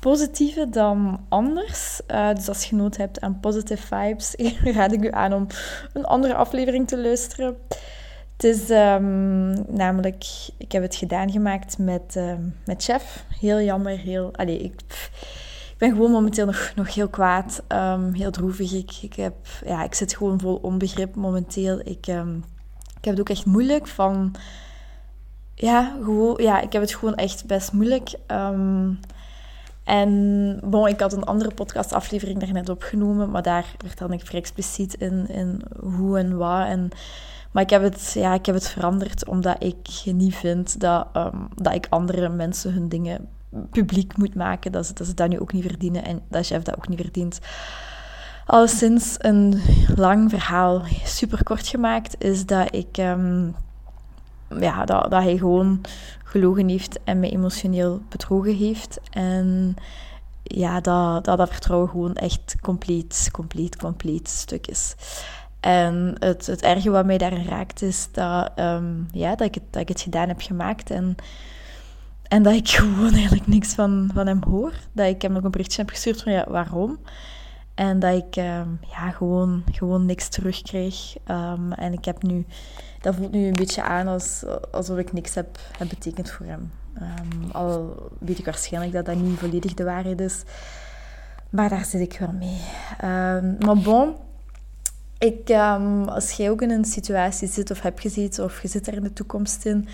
positieve dan anders. Uh, dus als je nood hebt aan positive vibes, raad ik u aan om een andere aflevering te luisteren. Het is um, namelijk, ik heb het gedaan gemaakt met, uh, met chef. Heel jammer, heel. Allee, ik, ik ben gewoon momenteel nog, nog heel kwaad, um, heel droevig. Ik, ik, heb, ja, ik zit gewoon vol onbegrip momenteel. Ik, ik heb het ook echt moeilijk van. Ja, gewoon, ja, ik heb het gewoon echt best moeilijk. En ik had een andere podcastaflevering daar net opgenomen, maar daar vertelde ik vrij expliciet in, in hoe en wat. En, maar ik heb, het, ja, ik heb het veranderd omdat ik niet vind dat, um, dat ik andere mensen hun dingen publiek moet maken. Dat ze, dat nu ook niet verdienen en dat chef dat ook niet verdient. Al sinds een lang verhaal, super kort gemaakt, is dat ik... Um, ja, dat, dat hij gewoon gelogen heeft en mij emotioneel bedrogen heeft. En ja, dat dat, dat vertrouwen gewoon echt compleet, compleet, compleet stuk is. En het, het erge wat mij daarin raakt is dat, um, ja, dat, ik het, dat ik het gedaan heb gemaakt en, en dat ik gewoon eigenlijk niks van, van hem hoor. Dat ik hem nog een berichtje heb gestuurd van ja, waarom? En dat ik um, ja, gewoon, gewoon niks terugkreeg. Um, en ik heb nu dat voelt nu een beetje aan als, alsof ik niks heb, betekend voor hem. Um, al weet ik waarschijnlijk dat dat niet volledig de waarheid is. Maar daar zit ik wel mee. Maar bon, ik, als jij ook in een situatie zit of heb gezeten of je zit er in de toekomst in,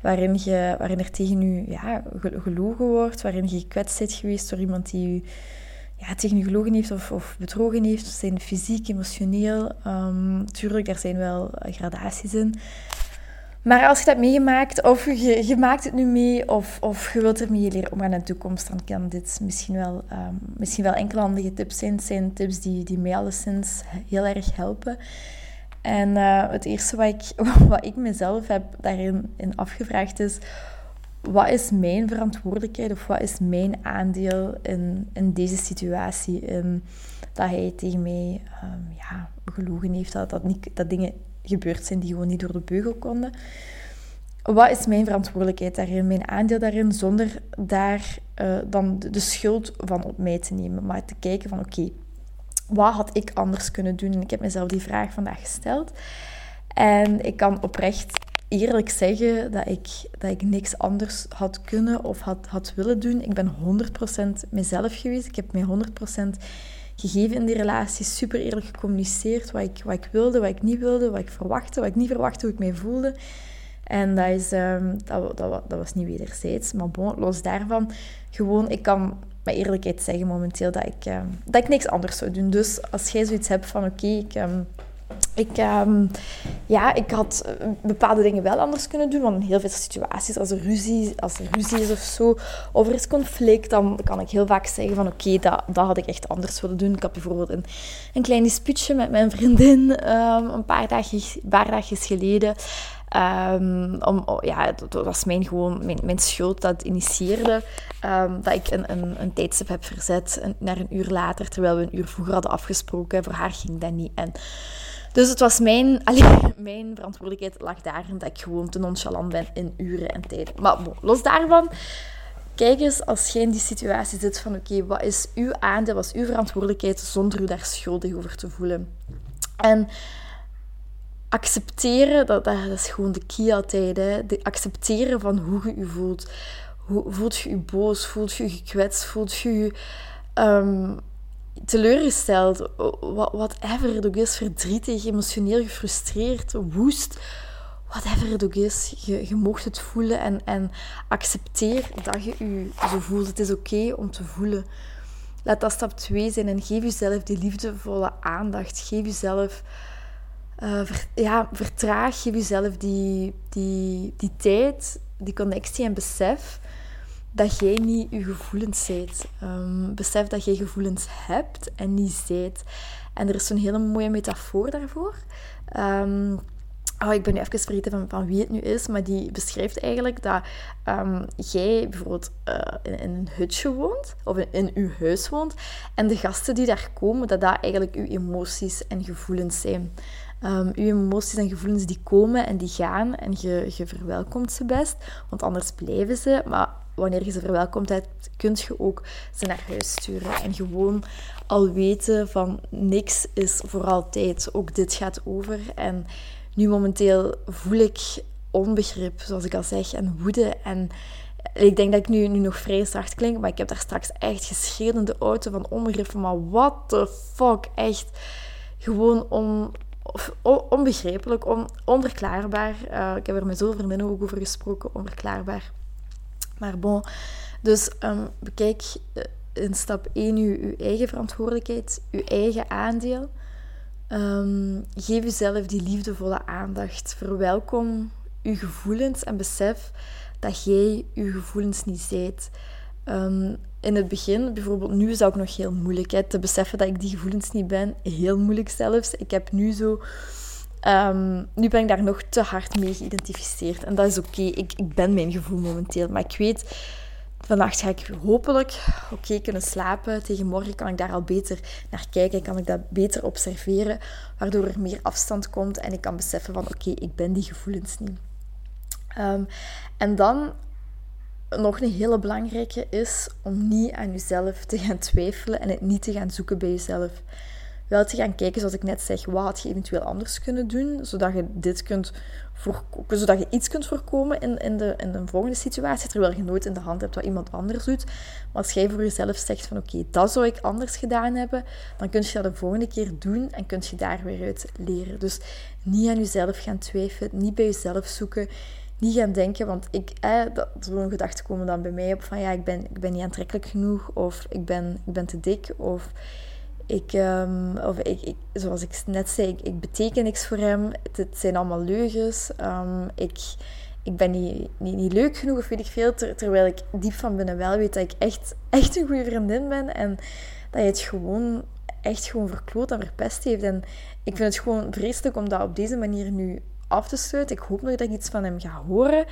waarin, je, waarin er tegen je ja, gelogen wordt, waarin je gekwetst bent geweest door iemand die je ja, tegen je gelogen heeft of, of bedrogen heeft, zijn fysiek, emotioneel. Um, tuurlijk, er zijn wel gradaties in. Maar als je dat meegemaakt, of je, maakt het nu mee, of, of je wilt ermee leren omgaan in de toekomst, dan kan dit misschien wel, um, misschien wel enkele handige tips zijn. Het zijn tips die, die mij alleszins heel erg helpen. En uh, het eerste wat ik, wat ik mezelf heb daarin in afgevraagd is wat is mijn verantwoordelijkheid of wat is mijn aandeel in, in deze situatie? In dat hij tegen mij um, ja, gelogen heeft, dat, dat, niet, dat dingen gebeurd zijn die gewoon niet door de beugel konden. Wat is mijn verantwoordelijkheid daarin, mijn aandeel daarin, zonder daar uh, dan de, schuld van op mij te nemen, maar te kijken van oké, wat had ik anders kunnen doen? En ik heb mezelf die vraag vandaag gesteld. En ik kan oprecht eerlijk zeggen dat ik, dat ik niks anders had kunnen of had, had willen doen. Ik ben 100% mezelf geweest. Ik heb mij 100% gegeven in die relatie. Super eerlijk gecommuniceerd wat ik, wat ik wilde, wat ik niet wilde, wat ik verwachtte, wat ik niet verwachtte, hoe ik mij voelde. En dat, is, um, dat, dat, dat, was niet wederzijds. Maar bon, los daarvan, gewoon, ik kan met eerlijkheid zeggen momenteel dat ik, um, dat ik niks anders zou doen. Dus als jij zoiets hebt van, oké, ik... Um, ik, um, ja, ik had eh, bepaalde dingen wel anders kunnen doen. Want in heel veel situaties, als er ruzie, als er is of zo, of er is conflict, dan kan ik heel vaak zeggen van oké, dat, dat had ik echt anders willen doen. Ik had bijvoorbeeld een, een klein dispuutje met mijn vriendin um, een paar, dagen, paar dagjes geleden. Um, om, oh, ja, dat was mijn, gewoon, mijn, mijn schuld dat initieerde. Dat ik een, een, een tijdstip heb verzet naar een uur later, terwijl we een uur vroeger hadden afgesproken. Voor haar ging dat niet. En dus het was mijn, allee, mijn verantwoordelijkheid lag daarin dat ik gewoon te nonchalant ben in uren en tijden. Maar los daarvan, kijk eens als jij in die situatie zit van oké, wat is uw aandeel, wat is uw verantwoordelijkheid zonder u daar schuldig over te voelen. En accepteren, dat, dat is gewoon de key altijd, hè. Accepteren van hoe je je voelt. Hoe, voelt je je boos, voelt je je gekwetst, voelt je je... Um, teleurgesteld, whatever het ook is, verdrietig, emotioneel gefrustreerd, woest, whatever het ook is, je, je mocht het voelen en, en accepteer dat je je zo voelt. Het is oké om te voelen. Laat dat stap 2 zijn en geef jezelf die liefdevolle aandacht. Geef jezelf, uh, ja, vertraag, geef jezelf die, die, die tijd, die connectie en besef dat jij niet je gevoelens zijt. Um, besef dat jij gevoelens hebt en niet zijt. En er is zo'n hele mooie metafoor daarvoor. Um, Oh, ik ben nu even vergeten van, van wie het nu is, maar die beschrijft eigenlijk dat um, jij bijvoorbeeld uh, in, een hutje woont, of in, in uw huis woont, en de gasten die daar komen, dat dat eigenlijk uw emoties en gevoelens zijn. Um, uw emoties en gevoelens die komen en die gaan, en je, je verwelkomt ze best, want anders blijven ze. Maar wanneer je ze verwelkomt hebt, kun je ook ze naar huis sturen. En gewoon al weten van niks is voor altijd. Ook dit gaat over. En nu momenteel voel ik onbegrip, zoals ik al zeg, en woede. En ik denk dat ik nu, nu nog vrij zacht klink, maar ik heb daar straks echt geschreeuwd in de auto van onbegrip. Maar what the fuck? Echt gewoon on, onbegrijpelijk, on, onverklaarbaar. Uh, ik heb er met zoveel vriendinnen ook over gesproken, onverklaarbaar. Maar bon, dus um, bekijk eh, in stap 1 uw, eigen verantwoordelijkheid, uw eigen aandeel. Um, geef jezelf die liefdevolle aandacht. Verwelkom je gevoelens en besef dat jij je gevoelens niet zijt. Um, in het begin, bijvoorbeeld nu is dat ook nog heel moeilijk. Te beseffen dat ik die gevoelens niet ben. Heel moeilijk zelfs. Ik heb nu zo... Um, nu ben ik daar nog te hard mee geïdentificeerd. En dat is oké. Ik, ik ben mijn gevoel momenteel. Maar ik weet Vannacht ga ik hopelijk oké kunnen slapen. Tegen morgen kan ik daar al beter naar kijken. Kan ik dat beter observeren. Waardoor er meer afstand komt. En ik kan beseffen van oké, ik ben die gevoelens niet. Ehm, en dan nog een hele belangrijke is om niet aan jezelf te gaan twijfelen. En het niet te gaan zoeken bij jezelf wel te gaan kijken, zoals ik net zeg, wat had je eventueel anders kunnen doen, zodat je dit kunt voorkomen, zodat je iets kunt voorkomen in, in, de, in de volgende situatie, terwijl je nooit in de hand hebt wat iemand anders doet. Maar als jij voor jezelf zegt van oké, dat zou ik anders gedaan hebben, dan kun je dat de volgende keer doen en kun je daar weer uit leren. Dus niet aan jezelf gaan twijfelen, niet bij jezelf zoeken, niet gaan denken, want ik, eh, dat, zo'n gedachten komen dan bij mij op van ja, ik ben, ik ben niet aantrekkelijk genoeg, of ik ben, ik ben te dik, of ik, um, of ik, ik, zoals ik net zei, ik, ik, beteken niks voor hem. Het, zijn allemaal leugens. Um, ik, ik ben niet, niet, niet, leuk genoeg of weet ik veel. terwijl ik diep van binnen wel weet dat ik echt, echt een goede vriendin ben. En dat je het gewoon echt gewoon verkloot en verpest heeft. En ik vind het gewoon vreselijk om dat op deze manier nu af te sluiten. Ik hoop nog dat ik iets van hem ga horen.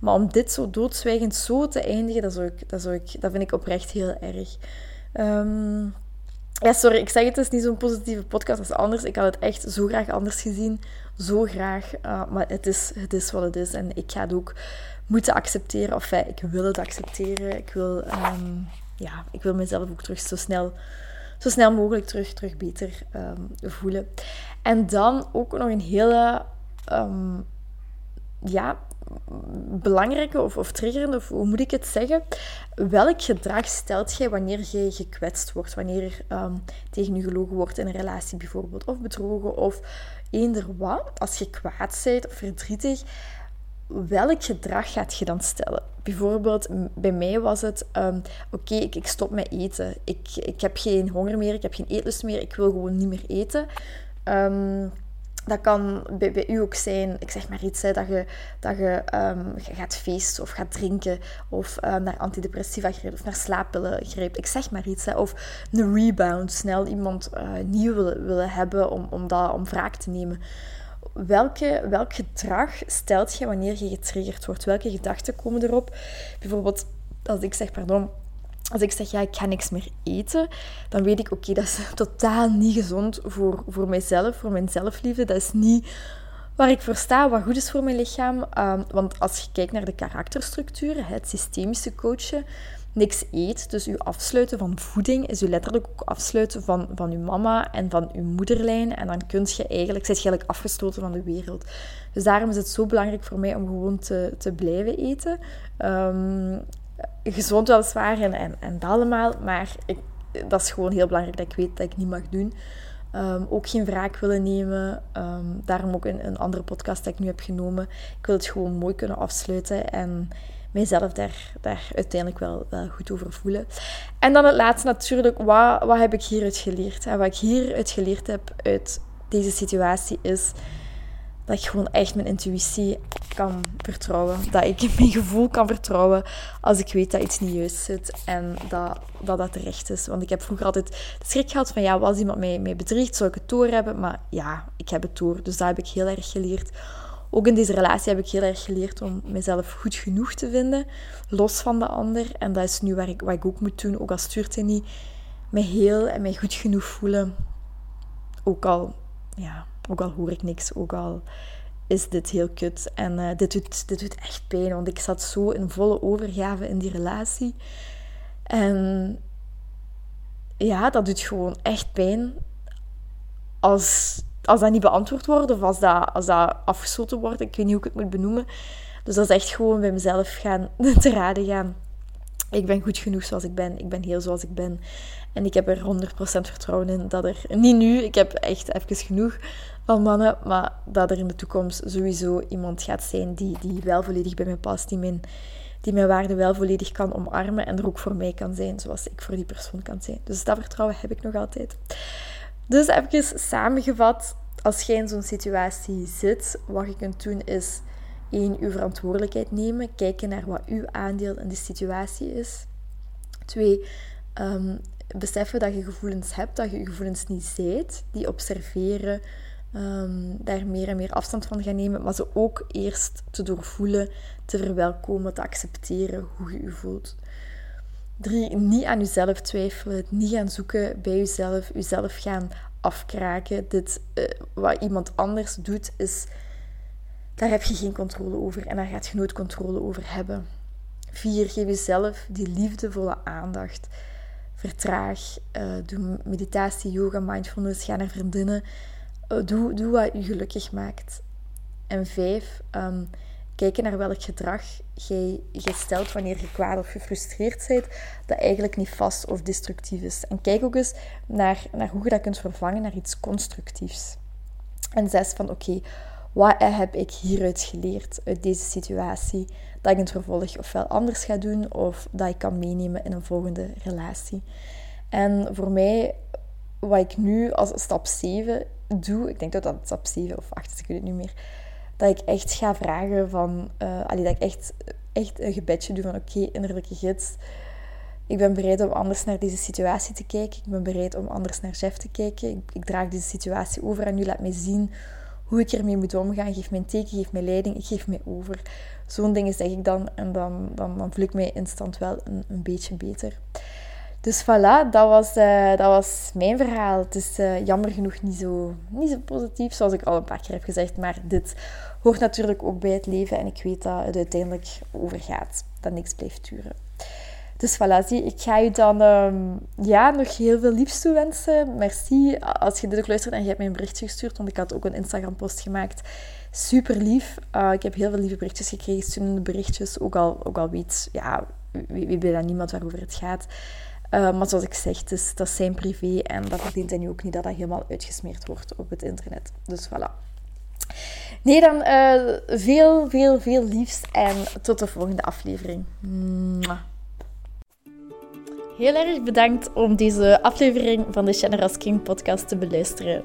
Maar om dit zo doodzwijgend zo te eindigen, dat, zou ik, dat, zou ik, dat vind ik oprecht heel erg. Um, ja, sorry, ik zeg het, is niet zo'n positieve podcast als anders. Ik had het echt zo graag anders gezien. Zo graag. Uh, maar het is, het is wat het is. En ik ga het ook moeten accepteren. Of ik wil het accepteren. Ik wil, um, ja, ik wil mezelf ook terug zo snel, zo snel mogelijk terug, terug beter um, voelen. En dan ook nog een hele... Um, ja, belangrijke of, of triggerende, of hoe moet ik het zeggen? Welk gedrag stelt jij wanneer je gekwetst wordt, wanneer er ehm, tegen je gelogen wordt in een relatie bijvoorbeeld, of bedrogen, of eender wat? Als je kwaad bent of verdrietig, welk gedrag gaat je dan stellen? Bijvoorbeeld, bij mij was het, um, oké, ik, ik, stop met eten. Ik, ik heb geen honger meer, ik heb geen eetlust meer, ik wil gewoon niet meer eten. Um, dat kan bij, u ook zijn, ik zeg maar iets, hè, dat, je, dat je, um, gaat feesten of gaat drinken of um, naar antidepressiva grijpt of naar slaappillen grijpt. Ik zeg maar iets. Hè, of een rebound, snel iemand uh, nieuw willen, willen hebben om, om, dat, om wraak te nemen. Welke, welk gedrag stelt je wanneer je getriggerd wordt? Welke gedachten komen erop? Bijvoorbeeld, als ik zeg, pardon, als ik zeg, ja, ik ga niks meer eten, dan weet ik, oké, dat is totaal niet gezond voor, voor mijzelf, voor mijn zelfliefde. Dat is niet waar ik voor sta, wat goed is voor mijn lichaam. Um, want als je kijkt naar de karakterstructuren, het systemische coachen, niks eet, dus je afsluiten van voeding, is je letterlijk ook afsluiten van, van je mama en van je moederlijn. En dan kun je eigenlijk, zit je eigenlijk afgestoten van de wereld. Dus daarom is het zo belangrijk voor mij om gewoon te, te blijven eten. Um, gezond weliswaar en, en, en dat allemaal, maar ik, dat is gewoon heel belangrijk dat ik weet dat ik niet mag doen. Ehm, ook geen wraak willen nemen. Ehm, daarom ook een, een andere podcast die ik nu heb genomen. Ik wil het gewoon mooi kunnen afsluiten en mijzelf daar, daar uiteindelijk wel, wel goed over voelen. En dan het laatste natuurlijk, wat, wat heb ik hieruit geleerd? En wat ik hieruit geleerd heb uit deze situatie is dat ik gewoon echt mijn intuïtie kan vertrouwen. Dat ik mijn gevoel kan vertrouwen als ik weet dat iets niet juist zit en dat dat, dat terecht is. Want ik heb vroeger altijd de schrik gehad van, ja, als iemand mij, mij bedriegt, zou ik het door hebben. Maar ja, ik heb het door. Dus dat heb ik heel erg geleerd. Ook in deze relatie heb ik heel erg geleerd om mezelf goed genoeg te vinden, los van de ander. En dat is nu waar ik, wat ik ook moet doen, ook al stuurt hij niet, mij heel en mij goed genoeg voelen. Ook al, ja, ook al hoor ik niks, ook al is dit heel kut. En uh, dit, doet, dit doet echt pijn, want ik zat zo in volle overgave in die relatie. En ja, dat doet gewoon echt pijn als, als dat niet beantwoord wordt of als dat, als dat afgesloten wordt. Ik weet niet hoe ik het moet benoemen. Dus dat is echt gewoon bij mezelf gaan te raden gaan. Ik ben goed genoeg zoals ik ben. Ik ben heel zoals ik ben. En ik heb er 100% vertrouwen in dat er, niet nu, ik heb echt even genoeg van mannen, maar dat er in de toekomst sowieso iemand gaat zijn die, die wel volledig bij mij past, die mijn, die mijn waarde wel volledig kan omarmen en er ook voor mij kan zijn, zoals ik voor die persoon kan zijn. Dus dat vertrouwen heb ik nog altijd. Dus even samengevat, als jij in zo'n situatie zit, wat je kunt doen is één, uw verantwoordelijkheid nemen, kijken naar wat uw aandeel in de situatie is. Twee, um, beseffen dat je gevoelens hebt, dat je je gevoelens niet zijt, die observeren, um, daar meer en meer afstand van gaan nemen, maar ze ook eerst te doorvoelen, te verwelkomen, te accepteren hoe je je voelt. Drie, niet aan jezelf twijfelen, niet gaan zoeken bij jezelf, jezelf gaan afkraken. Dit, uh, wat iemand anders doet, is, daar heb je geen controle over en daar gaat je nooit controle over hebben. Vier, geef jezelf die liefdevolle aandacht. Vertraag, uh, doe meditatie, yoga, mindfulness, ga naar vriendinnen. Uh, doe, wat je gelukkig maakt. En vijf, um, kijken naar welk gedrag jij stelt wanneer je kwaad of gefrustreerd bent, dat eigenlijk niet vast of destructief is. En kijk ook eens naar, naar hoe je dat kunt vervangen naar iets constructiefs. En zes, van oké, wat heb ik hieruit geleerd uit deze situatie? Dat ik in het vervolg ofwel anders ga doen of dat ik kan meenemen in een volgende relatie. En voor mij, wat ik nu als stap 7 doe, ik denk dat dat stap 7 of 8 is, ik het niet meer, dat ik echt ga vragen van, uh, allee, dat ik echt, echt een gebedje doe van oké, innerlijke gids, ik ben bereid om anders naar deze situatie te kijken. Ik ben bereid om anders naar Jeff te kijken. Ik, ik draag deze situatie over en nu laat mij zien hoe ik ermee moet omgaan. Geef mij een teken, geef mij leiding, ik geef mij over. Zo'n dingen zeg ik dan en dan, dan, dan voel ik mij instant wel een, een beetje beter. Dus voilà, dat was, uh, dat was mijn verhaal. Het is uh, jammer genoeg niet zo, niet zo positief, zoals ik al een paar keer heb gezegd. Maar dit hoort natuurlijk ook bij het leven. En ik weet dat het uiteindelijk overgaat. Dat niks blijft duren. Dus voilà, zie, ik ga je dan um, ja, nog heel veel liefs toewensen. Merci als je dit ook luistert en je hebt mij een berichtje gestuurd, want ik had ook een Instagram-post gemaakt. Super lief. Uh, ik heb heel veel lieve berichtjes gekregen, stuurende berichtjes. Ook al, ook al weet, ja, wie, wie dan niemand waarover het gaat. Uh, maar zoals ik zeg, het dat is zijn privé en dat verdient hij nu ook niet dat dat helemaal uitgesmeerd wordt op het internet. Dus voilà. Nee, dan uh, veel, veel, veel liefs en tot de volgende aflevering. Heel erg bedankt om deze aflevering van de Generous King podcast te beluisteren.